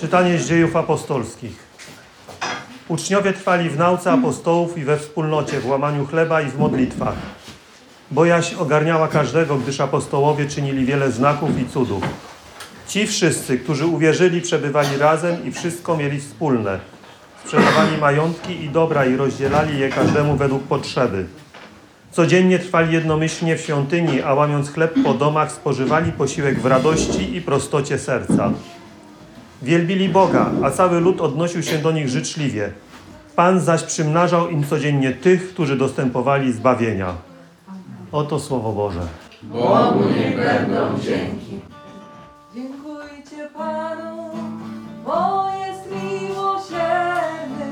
Czytanie z dziejów apostolskich. Uczniowie trwali w nauce apostołów i we wspólnocie, w łamaniu chleba i w modlitwach. Bojaźń ogarniała każdego, gdyż apostołowie czynili wiele znaków i cudów. Ci wszyscy, którzy uwierzyli, przebywali razem i wszystko mieli wspólne. Sprzedawali majątki i dobra i rozdzielali je każdemu według potrzeby. Codziennie trwali jednomyślnie w świątyni, a łamiąc chleb po domach, spożywali posiłek w radości i prostocie serca. Wielbili Boga, a cały lud odnosił się do nich życzliwie. Pan zaś przymnażał im codziennie tych, którzy dostępowali zbawienia. Oto Słowo Boże. Dziękujcie Panu, bo jest miłosierny.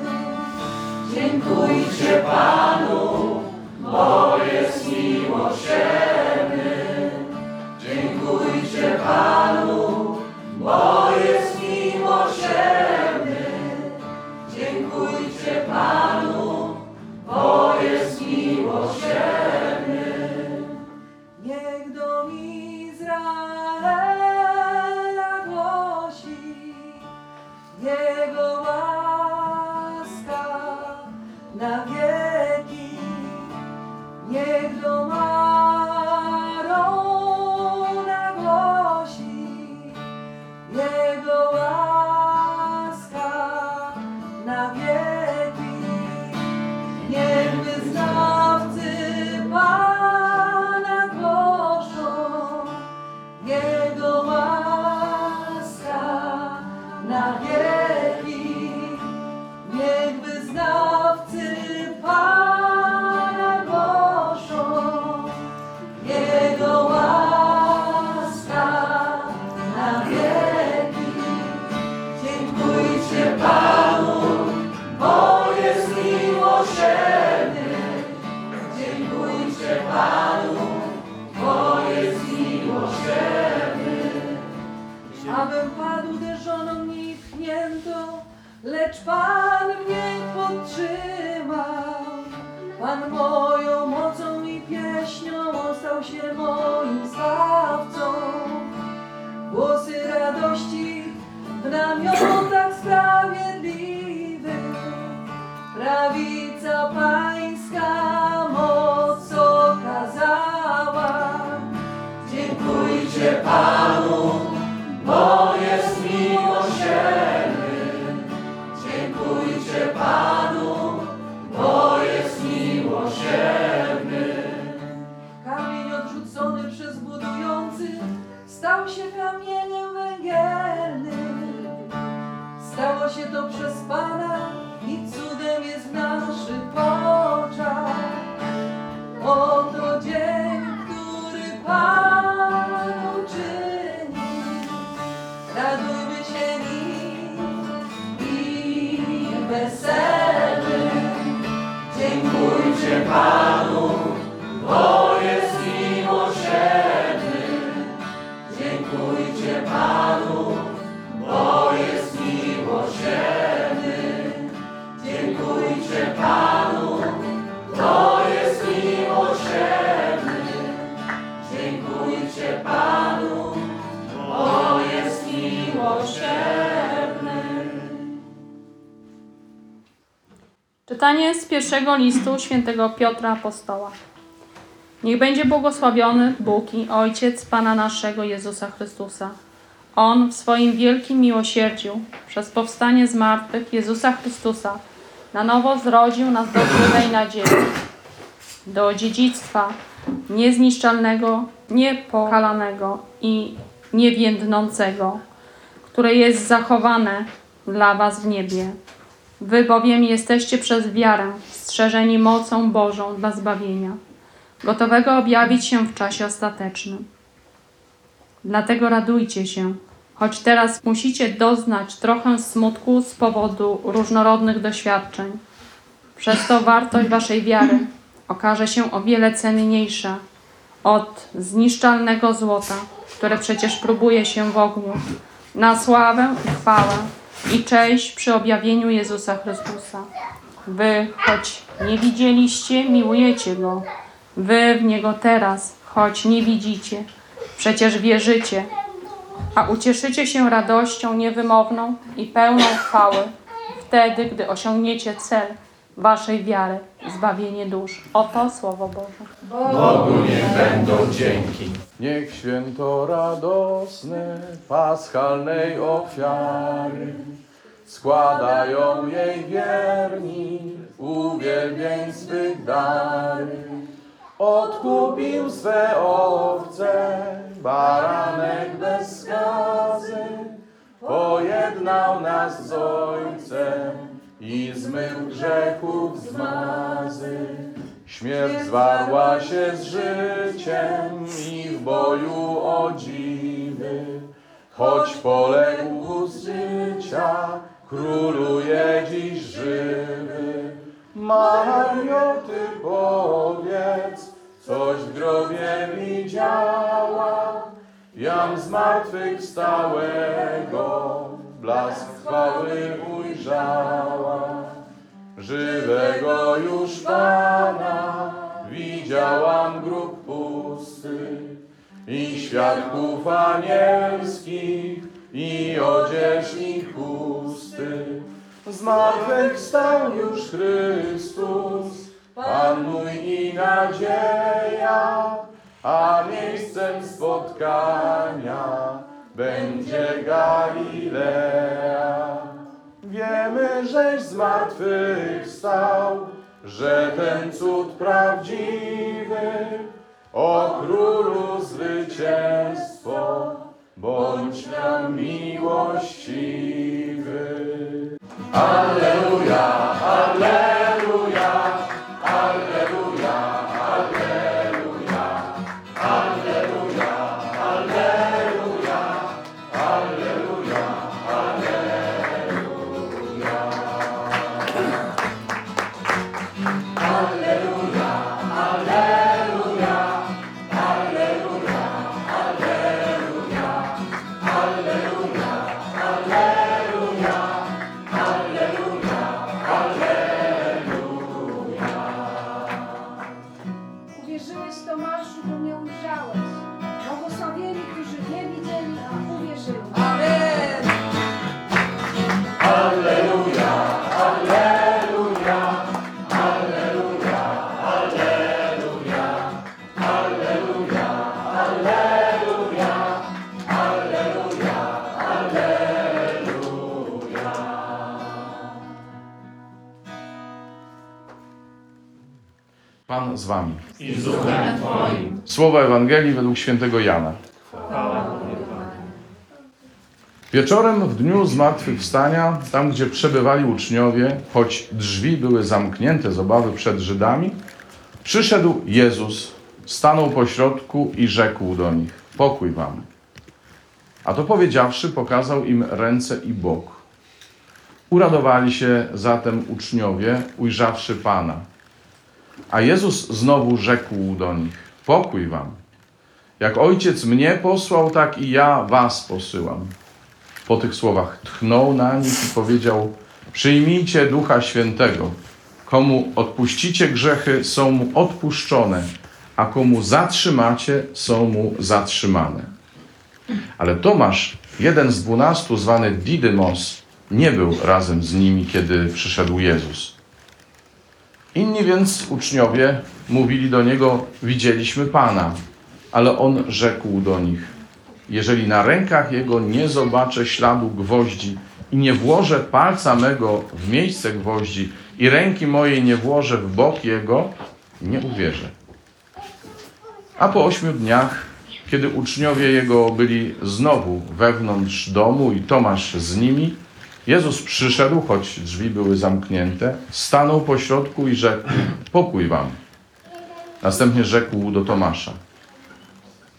Dziękujcie Panu, bo jest miłosierny. Pan moją mocą i pieśnią stał się moim zbawcą. Głosy radości w namiotach sprawiedliwych. Prawica pańska moc okazała. Dziękujcie Panu, pierwszego listu świętego Piotra Apostoła. Niech będzie błogosławiony Bóg i Ojciec Pana naszego Jezusa Chrystusa. On w swoim wielkim miłosierdziu przez powstanie z martwych Jezusa Chrystusa na nowo zrodził nas do żywej nadziei, do dziedzictwa niezniszczalnego, niepokalanego i niewiędnącego, które jest zachowane dla Was w niebie. Wy bowiem jesteście przez wiarę strzeżeni mocą Bożą dla zbawienia, gotowego objawić się w czasie ostatecznym. Dlatego radujcie się, choć teraz musicie doznać trochę smutku z powodu różnorodnych doświadczeń. Przez to wartość waszej wiary okaże się o wiele cenniejsza od zniszczalnego złota, które przecież próbuje się w ogniu, na sławę i chwałę i cześć przy objawieniu Jezusa Chrystusa. Wy, choć nie widzieliście, miłujecie Go. Wy w Niego teraz, choć nie widzicie, przecież wierzycie, a ucieszycie się radością niewymowną i pełną chwały, wtedy, gdy osiągniecie cel waszej wiary, zbawienie dusz. Oto Słowo Boże. Bogu niech będą dzięki. Niech święto radosne paschalnej ofiary składają jej wierni uwielbień swych dary. Odkupił swe owce, baranek bez skazy, pojednał nas z Śmierć zwarła się z życiem i w boju o dziwy, choć poległ z życia, króluje dziś żywy. Mario, ty powiedz, coś w grobie widziała, jam z martwych stałego, blask chwały ujrzała. Żywego już Pana widziałam grób pusty i świadków anielskich i odzież ich chusty. Zmartwychwstał już Chrystus, Pan mój i nadzieja, a miejscem spotkania będzie Galilea. Wiemy, żeś zmartwychwstał, że ten cud prawdziwy, o królu zwycięstwo, bądź nam miłościwy. Alleluja, Pan z wami. I z duchem Twoim. Słowa Ewangelii według świętego Jana. Wieczorem w dniu zmartwychwstania, tam gdzie przebywali uczniowie, choć drzwi były zamknięte z obawy przed Żydami, przyszedł Jezus, stanął pośrodku i rzekł do nich: Pokój wam. A to powiedziawszy, pokazał im ręce i bok. Uradowali się zatem uczniowie, ujrzawszy Pana. A Jezus znowu rzekł do nich: Pokój wam. Jak ojciec mnie posłał, tak i ja was posyłam. Po tych słowach tchnął na nich i powiedział: Przyjmijcie ducha świętego. Komu odpuścicie grzechy, są mu odpuszczone, a komu zatrzymacie, są mu zatrzymane. Ale Tomasz, jeden z dwunastu, zwany Didymos, nie był razem z nimi, kiedy przyszedł Jezus. Inni więc uczniowie mówili do niego: Widzieliśmy Pana. Ale on rzekł do nich: Jeżeli na rękach jego nie zobaczę śladu gwoździ i nie włożę palca mego w miejsce gwoździ i ręki mojej nie włożę w bok jego, nie uwierzę. A po ośmiu dniach, kiedy uczniowie jego byli znowu wewnątrz domu i Tomasz z nimi, Jezus przyszedł, choć drzwi były zamknięte, stanął pośrodku i rzekł: Pokój wam. Następnie rzekł do Tomasza: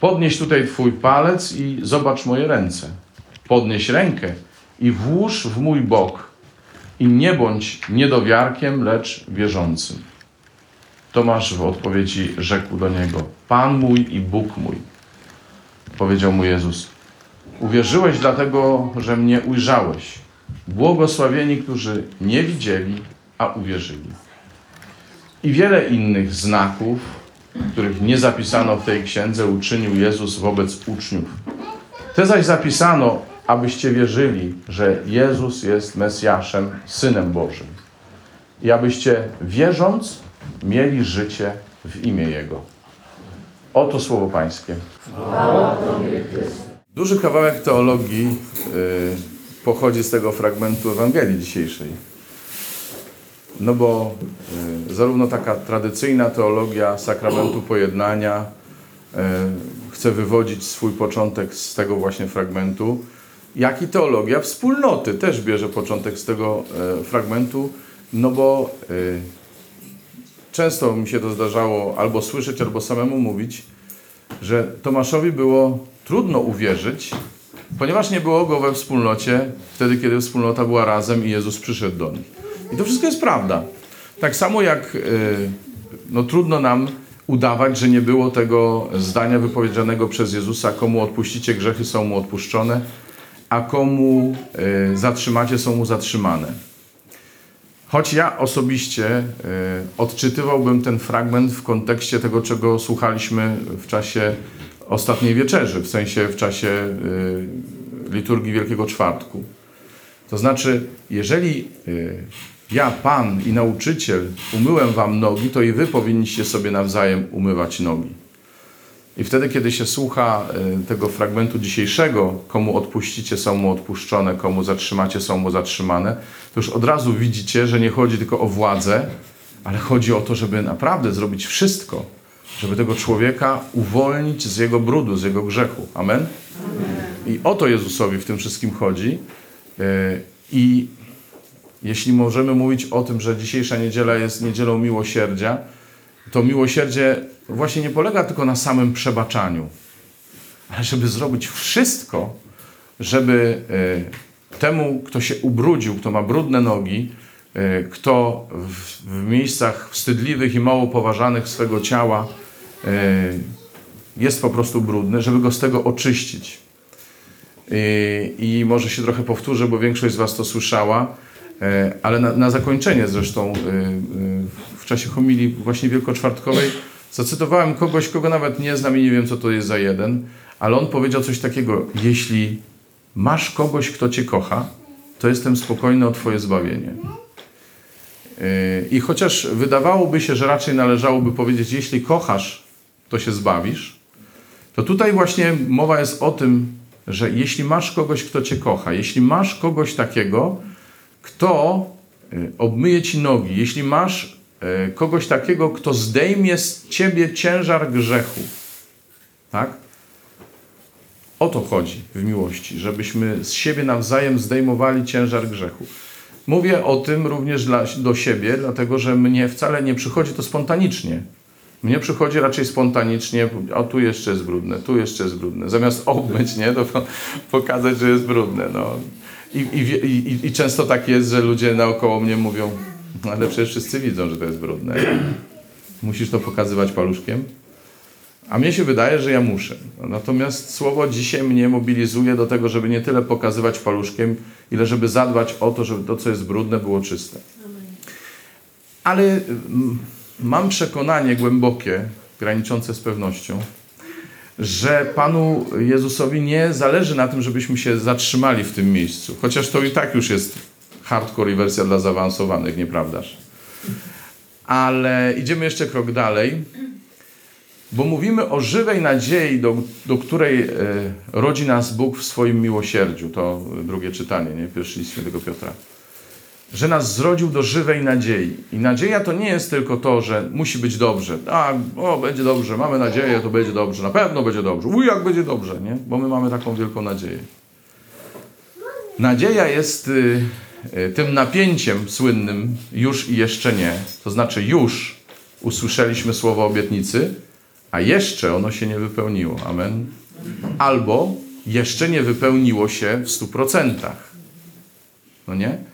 Podnieś tutaj twój palec i zobacz moje ręce. Podnieś rękę i włóż w mój bok. I nie bądź niedowiarkiem, lecz wierzącym. Tomasz w odpowiedzi rzekł do niego: Pan mój i Bóg mój. Powiedział mu Jezus: Uwierzyłeś dlatego, że mnie ujrzałeś. Błogosławieni, którzy nie widzieli, a uwierzyli. I wiele innych znaków, których nie zapisano w tej księdze, uczynił Jezus wobec uczniów. Te zaś zapisano, abyście wierzyli, że Jezus jest Mesjaszem, Synem Bożym. I abyście wierząc mieli życie w imię Jego. Oto słowo Pańskie. Duży kawałek teologii y, pochodzi z tego fragmentu Ewangelii dzisiejszej. No bo y, zarówno taka tradycyjna teologia sakramentu pojednania y, chce wywodzić swój początek z tego właśnie fragmentu, jak i teologia wspólnoty też bierze początek z tego y, fragmentu, no bo często mi się to zdarzało albo słyszeć, albo samemu mówić, że Tomaszowi było trudno uwierzyć, ponieważ nie było go we wspólnocie wtedy, kiedy wspólnota była razem i Jezus przyszedł do nich. I to wszystko jest prawda. Tak samo jak y, no, trudno nam udawać, że nie było tego zdania wypowiedzianego przez Jezusa, komu odpuścicie grzechy, są mu odpuszczone, a komu y, zatrzymacie, są mu zatrzymane. Choć ja osobiście y, odczytywałbym ten fragment w kontekście tego, czego słuchaliśmy w czasie ostatniej wieczerzy, w sensie w czasie y, liturgii Wielkiego Czwartku. To znaczy, jeżeli y, ja, Pan i nauczyciel, umyłem wam nogi, to i wy powinniście sobie nawzajem umywać nogi. I wtedy, kiedy się słucha y, tego fragmentu dzisiejszego, komu odpuścicie, są mu odpuszczone, komu zatrzymacie, są mu zatrzymane, to już od razu widzicie, że nie chodzi tylko o władzę, ale chodzi o to, żeby naprawdę zrobić wszystko, żeby tego człowieka uwolnić z jego brudu, z jego grzechu. Amen? I o to Jezusowi w tym wszystkim chodzi. Y, I jeśli możemy mówić o tym, że dzisiejsza niedziela jest niedzielą miłosierdzia, to miłosierdzie właśnie nie polega tylko na samym przebaczaniu, ale żeby zrobić wszystko, żeby e, temu, kto się ubrudził, kto ma brudne nogi, e, kto w, w miejscach wstydliwych i mało poważanych swego ciała e, jest po prostu brudny, żeby go z tego oczyścić. I, I może się trochę powtórzę, bo większość z Was to słyszała, e, ale na, na zakończenie zresztą e, e, w czasie homilii właśnie wielkoczwartkowej zacytowałem kogoś, kogo nawet nie znam i nie wiem, co to jest za jeden, ale on powiedział coś takiego, jeśli masz kogoś, kto Cię kocha, to jestem spokojny o Twoje zbawienie. E, I chociaż wydawałoby się, że raczej należałoby powiedzieć, jeśli kochasz, to się zbawisz, to tutaj właśnie mowa jest o tym, że jeśli masz kogoś, kto cię kocha, jeśli masz kogoś takiego, kto y, obmyje ci nogi, jeśli masz y, kogoś takiego, kto zdejmie z ciebie ciężar grzechu, tak? O to chodzi w miłości, żebyśmy z siebie nawzajem zdejmowali ciężar grzechu. Mówię o tym również dla, do siebie, dlatego że mnie wcale nie przychodzi to spontanicznie. Mnie przychodzi raczej spontanicznie, o tu jeszcze jest brudne, tu jeszcze jest brudne. Zamiast obmyć, nie, to po- pokazać, że jest brudne. No. I, i, i, I często tak jest, że ludzie naokoło mnie mówią, "No, ale przecież wszyscy widzą, że to jest brudne. Musisz to pokazywać paluszkiem? A mnie się wydaje, że ja muszę. Natomiast słowo dzisiaj mnie mobilizuje do tego, żeby nie tyle pokazywać paluszkiem, ile żeby zadbać o to, żeby to, co jest brudne, było czyste. Ale mm, mam przekonanie głębokie, graniczące z pewnością, że Panu Jezusowi nie zależy na tym, żebyśmy się zatrzymali w tym miejscu. Chociaż to i tak już jest hardcore i wersja dla zaawansowanych, nieprawdaż? Ale idziemy jeszcze krok dalej, bo mówimy o żywej nadziei, do, do której e, rodzi nas Bóg w swoim miłosierdziu. To drugie czytanie, nie? Pierwszy list świętego Piotra że nas zrodził do żywej nadziei. I nadzieja to nie jest tylko to, że musi być dobrze. A, o, będzie dobrze, mamy nadzieję, to będzie dobrze, na pewno będzie dobrze. Uj, jak będzie dobrze, nie? Bo my mamy taką wielką nadzieję. Nadzieja jest y, y, tym napięciem słynnym już i jeszcze nie. To znaczy już usłyszeliśmy słowo obietnicy, a jeszcze ono się nie wypełniło. Amen. Albo jeszcze nie wypełniło się w stu procentach. No nie?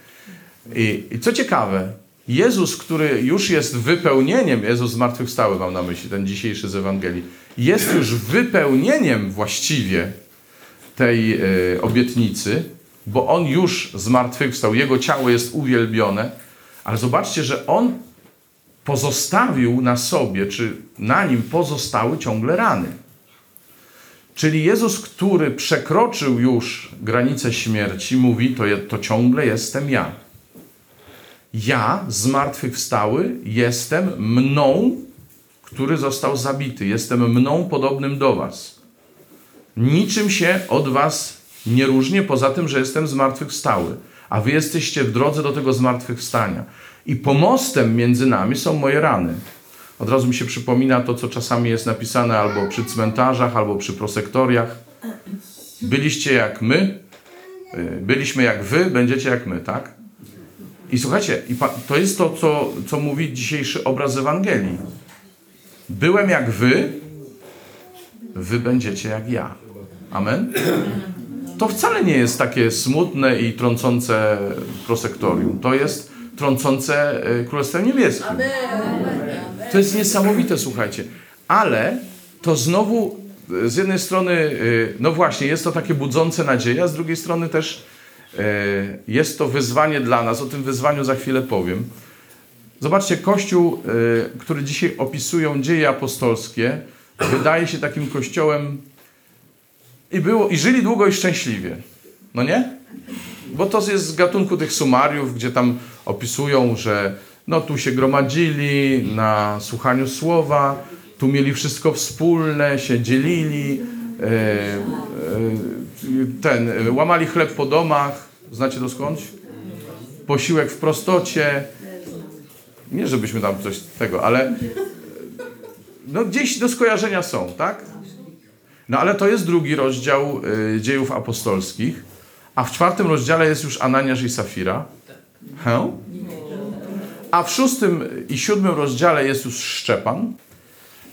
I, I co ciekawe, Jezus, który już jest wypełnieniem, Jezus zmartwychwstały mam na myśli, ten dzisiejszy z Ewangelii, jest już wypełnieniem właściwie tej e, obietnicy, bo On już zmartwychwstał, Jego ciało jest uwielbione, ale zobaczcie, że On pozostawił na sobie, czy na Nim pozostały ciągle rany. Czyli Jezus, który przekroczył już granicę śmierci, mówi: To, to ciągle jestem ja. Ja, zmartwychwstały, jestem mną, który został zabity. Jestem mną podobnym do Was. Niczym się od Was nie różnię, poza tym, że jestem zmartwychwstały. A Wy jesteście w drodze do tego zmartwychwstania. I pomostem między nami są moje rany. Od razu mi się przypomina to, co czasami jest napisane albo przy cmentarzach, albo przy prosektoriach. Byliście jak my, y, byliśmy jak wy, będziecie jak my, tak? I słuchajcie, to jest to, co, co mówi dzisiejszy obraz Ewangelii. Byłem jak wy, wy będziecie jak ja. Amen? To wcale nie jest takie smutne i trącące prosektorium. To jest trącące y, Królestwem Niebieskim. To jest niesamowite, słuchajcie. Ale to znowu y, z jednej strony, y, no właśnie, jest to takie budzące nadzieję, a z drugiej strony też jest to wyzwanie dla nas. O tym wyzwaniu za chwilę powiem. Zobaczcie, Kościół, y, który dzisiaj opisują dzieje apostolskie, wydaje się takim kościołem i było, i żyli długo i szczęśliwie. No nie? Bo to jest z gatunku tych sumariów, gdzie tam opisują, że no tu się gromadzili na słuchaniu słowa, tu mieli wszystko wspólne, się dzielili, e, e, ten, e, łamali chleb po domach, znacie to skądś? Posiłek w prostocie. Nie, żebyśmy tam coś tego, ale no gdzieś do skojarzenia są, tak? No ale to jest drugi rozdział y, dziejów apostolskich, a w czwartym rozdziale jest już Ananiasz i Safira. Hę? A w szóstym i siódmym rozdziale jest już Szczepan.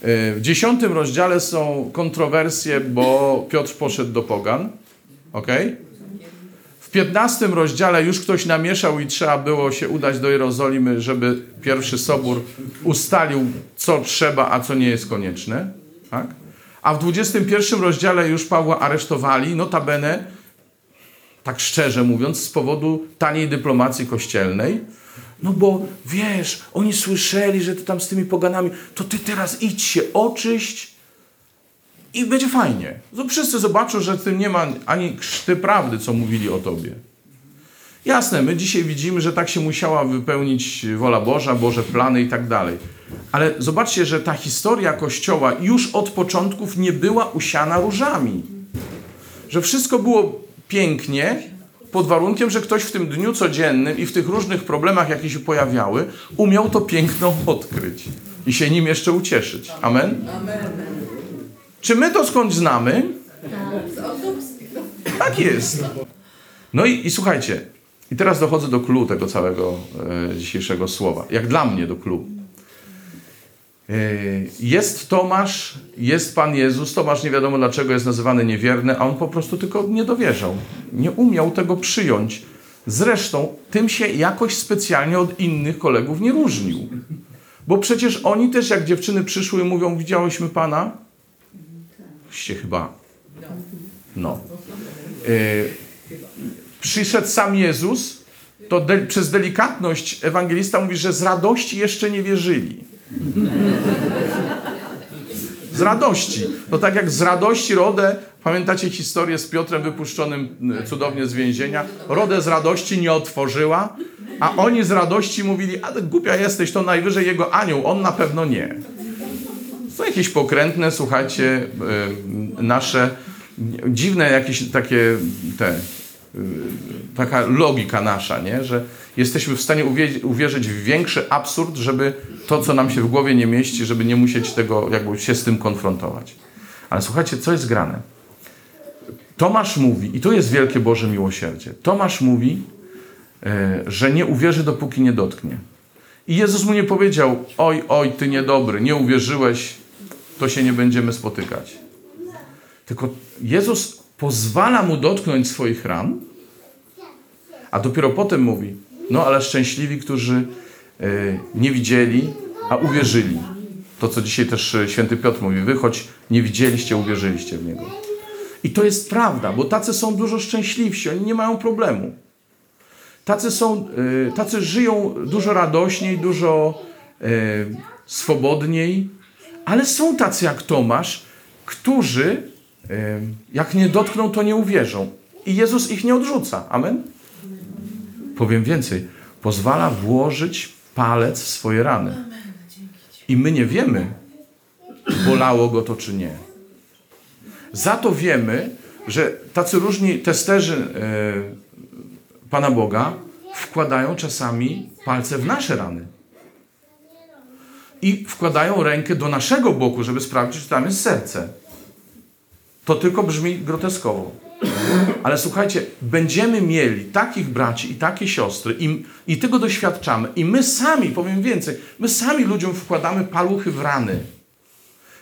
Y, W dziesiątym rozdziale są kontrowersje, bo Piotr poszedł do pogan. ok? W piętnastym rozdziale już ktoś namieszał i trzeba było się udać do Jerozolimy, żeby pierwszy sobór ustalił, co trzeba, a co nie jest konieczne. Tak? A w 21 rozdziale już Pawła aresztowali, notabene, tak szczerze mówiąc, z powodu taniej dyplomacji kościelnej. No bo wiesz, oni słyszeli, że ty tam z tymi poganami, to ty teraz idź się oczyść i będzie fajnie. No wszyscy zobaczą, że w tym nie ma ani krzty prawdy, co mówili o tobie. Jasne, my dzisiaj widzimy, że tak się musiała wypełnić wola Boża, Boże plany i tak dalej. Ale zobaczcie, że ta historia Kościoła już od początków nie była usiana różami. Że wszystko było pięknie, pod warunkiem, że ktoś w tym dniu codziennym i w tych różnych problemach, jakie się pojawiały, umiał to piękno odkryć i się nim jeszcze ucieszyć. Amen? Czy my to skądś znamy? Tak jest. No i, i słuchajcie, i teraz dochodzę do clue tego całego e, dzisiejszego słowa. Jak dla mnie do clue. E, Jest Tomasz, jest Pan Jezus. Tomasz nie wiadomo dlaczego jest nazywany niewierny, a on po prostu tylko nie dowierzał. Nie umiał tego przyjąć. Zresztą tym się jakoś specjalnie od innych kolegów nie różnił. Bo przecież oni też, jak dziewczyny przyszły mówią, widziałyśmy Pana? Ście chyba. No. E, przyszedł sam Jezus, to de, przez delikatność ewangelista mówi, że z radości jeszcze nie wierzyli. Z radości. No tak jak z radości Rodę, pamiętacie historię z Piotrem wypuszczonym y, cudownie z więzienia? Rodę z radości nie otworzyła, a oni z radości mówili, a ty głupia jesteś, to najwyżej jego anioł, on na pewno nie. Są jakieś pokrętne, słuchajcie, y, nasze dziwne jakieś takie te y, taka logika nasza, nie? że jesteśmy w stanie uwie- uwierzyć w większy absurd, żeby to, co nam się w głowie nie mieści, żeby nie musieć tego, jakby się z tym konfrontować. Ale słuchajcie, co jest grane? Tomasz mówi, i to jest wielkie Boże miłosierdzie, Tomasz mówi, e, że nie uwierzy, dopóki nie dotknie. I Jezus mu nie powiedział, oj, oj, ty niedobry, nie uwierzyłeś, to się nie będziemy spotykać. Tylko Jezus pozwala mu dotknąć swoich ran, a dopiero potem mówi: No, ale szczęśliwi, którzy e, nie widzieli, a uwierzyli. To, co dzisiaj też e, święty Piotr mówi: Wy choć nie widzieliście, uwierzyliście w niego. I to jest prawda, bo tacy są dużo szczęśliwsi, oni nie mają problemu. Tacy, są, e, tacy żyją dużo radośniej, dużo swobodniej, ale są tacy jak Tomasz, którzy Jak nie dotkną, to nie uwierzą. I Jezus ich nie odrzuca. Amen? Powiem więcej. Pozwala włożyć palec w swoje rany. I my nie wiemy, bolało go to czy nie. Za to wiemy, że tacy różni testerzy e, Pana Boga wkładają czasami palce w nasze rany. I wkładają rękę do naszego boku, żeby sprawdzić, czy tam jest serce. To tylko brzmi groteskowo. Ale słuchajcie, będziemy mieli takich braci i takie siostry, i, i tego doświadczamy. I my sami, powiem więcej, my sami ludziom wkładamy paluchy w rany.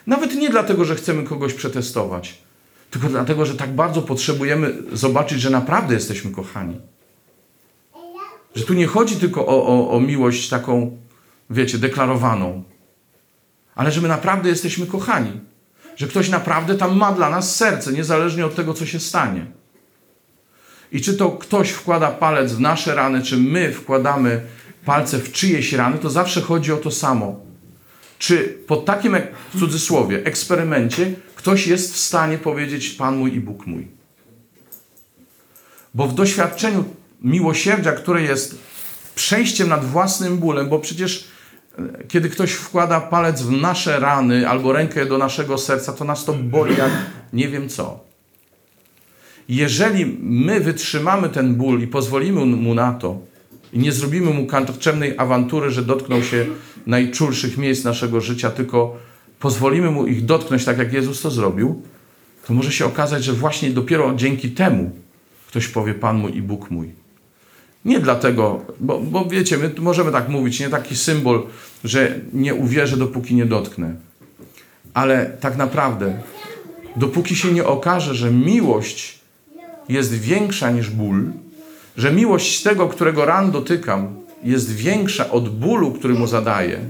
Nawet nie dlatego, że chcemy kogoś przetestować, tylko dlatego, że tak bardzo potrzebujemy zobaczyć, że naprawdę jesteśmy kochani. Że tu nie chodzi tylko o, o, o miłość taką, wiecie, deklarowaną, ale że my naprawdę jesteśmy kochani. Że ktoś naprawdę tam ma dla nas serce, niezależnie od tego, co się stanie. I czy to ktoś wkłada palec w nasze rany, czy my wkładamy palce w czyjeś rany, to zawsze chodzi o to samo. Czy po takim, w cudzysłowie, eksperymencie ktoś jest w stanie powiedzieć Pan mój i Bóg mój? Bo w doświadczeniu miłosierdzia, które jest przejściem nad własnym bólem, bo przecież kiedy ktoś wkłada palec w nasze rany albo rękę do naszego serca, to nas to boli jak nie wiem co. Jeżeli my wytrzymamy ten ból i pozwolimy mu na to, i nie zrobimy mu kantoczemnej awantury, że dotknął się najczulszych miejsc naszego życia, tylko pozwolimy mu ich dotknąć tak, jak Jezus to zrobił, to może się okazać, że właśnie dopiero dzięki temu ktoś powie Pan mój i Bóg mój. Nie dlatego, bo, bo wiecie, my możemy tak mówić, nie taki symbol, że nie uwierzę, dopóki nie dotknę. Ale tak naprawdę, dopóki się nie okaże, że miłość jest większa niż ból, że miłość tego, którego ran dotykam, jest większa od bólu, który mu zadaję,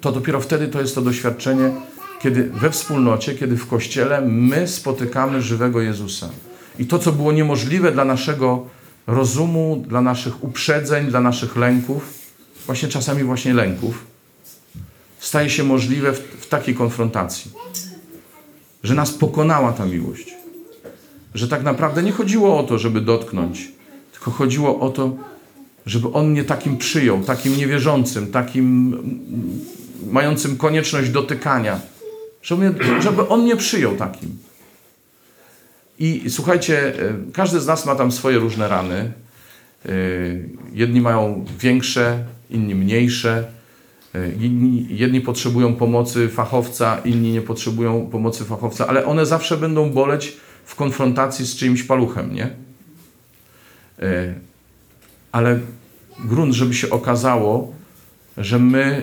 to dopiero wtedy to jest to doświadczenie, kiedy we wspólnocie, kiedy w kościele my spotykamy żywego Jezusa. I to, co było niemożliwe dla naszego rozumu, dla naszych uprzedzeń, dla naszych lęków, właśnie czasami właśnie lęków, staje się możliwe w, w takiej konfrontacji. Że nas pokonała ta miłość. Że tak naprawdę nie chodziło o to, żeby dotknąć, tylko chodziło o to, żeby On mnie takim przyjął, takim niewierzącym, takim mm, mającym konieczność dotykania. Żeby, żeby On mnie przyjął takim. I słuchajcie, e, każdy z nas ma tam swoje różne rany. E, Jedni mają większe, inni mniejsze. Inni, jedni potrzebują pomocy fachowca, inni nie potrzebują pomocy fachowca, ale one zawsze będą boleć w konfrontacji z czyimś paluchem, nie? E, Ale grunt, żeby się okazało, że my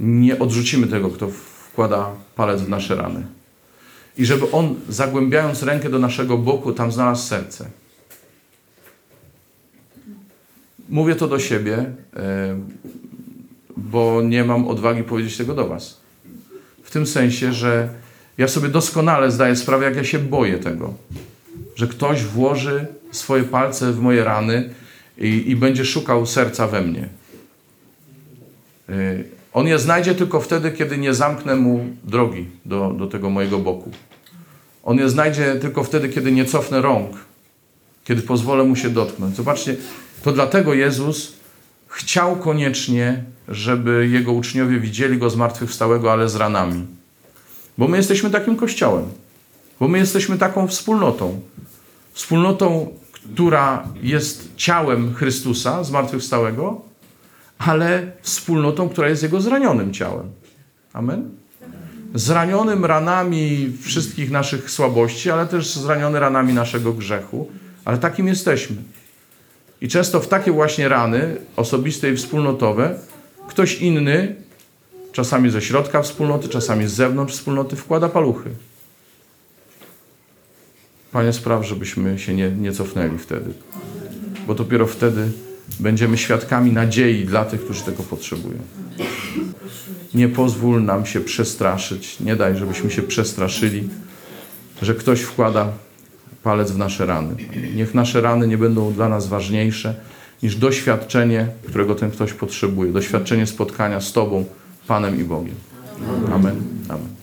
nie odrzucimy tego, kto wkłada palec w nasze rany. I żeby on, zagłębiając rękę do naszego boku, tam znalazł serce. Mówię to do siebie, e, bo nie mam odwagi powiedzieć tego do Was. W tym sensie, że ja sobie doskonale zdaję sprawę, jak ja się boję tego, że ktoś włoży swoje palce w moje rany i, i będzie szukał serca we mnie. Y, On je znajdzie tylko wtedy, kiedy nie zamknę mu drogi do, do tego mojego boku. On je znajdzie tylko wtedy, kiedy nie cofnę rąk, kiedy pozwolę mu się dotknąć. Zobaczcie, to dlatego Jezus chciał koniecznie, żeby jego uczniowie widzieli go zmartwychwstałego, ale z ranami. Bo my jesteśmy takim kościołem. Bo my jesteśmy taką wspólnotą. Wspólnotą, która jest ciałem Chrystusa zmartwychwstałego, ale wspólnotą, która jest jego zranionym ciałem. Amen? Zranionym ranami wszystkich naszych słabości, ale też zraniony ranami naszego grzechu. Ale takim jesteśmy. I często w takie właśnie rany, osobiste i wspólnotowe, ktoś inny, czasami ze środka wspólnoty, czasami z zewnątrz wspólnoty, wkłada paluchy. Panie, spraw, żebyśmy się nie, nie cofnęli wtedy. Bo dopiero wtedy będziemy świadkami nadziei dla tych, którzy tego potrzebują. Nie pozwól nam się przestraszyć. Nie daj, żebyśmy się przestraszyli, że ktoś wkłada palec w nasze rany. Niech nasze rany nie będą dla nas ważniejsze niż doświadczenie, którego ten ktoś potrzebuje. Doświadczenie spotkania z Tobą, Panem i Bogiem. Amen. Amen.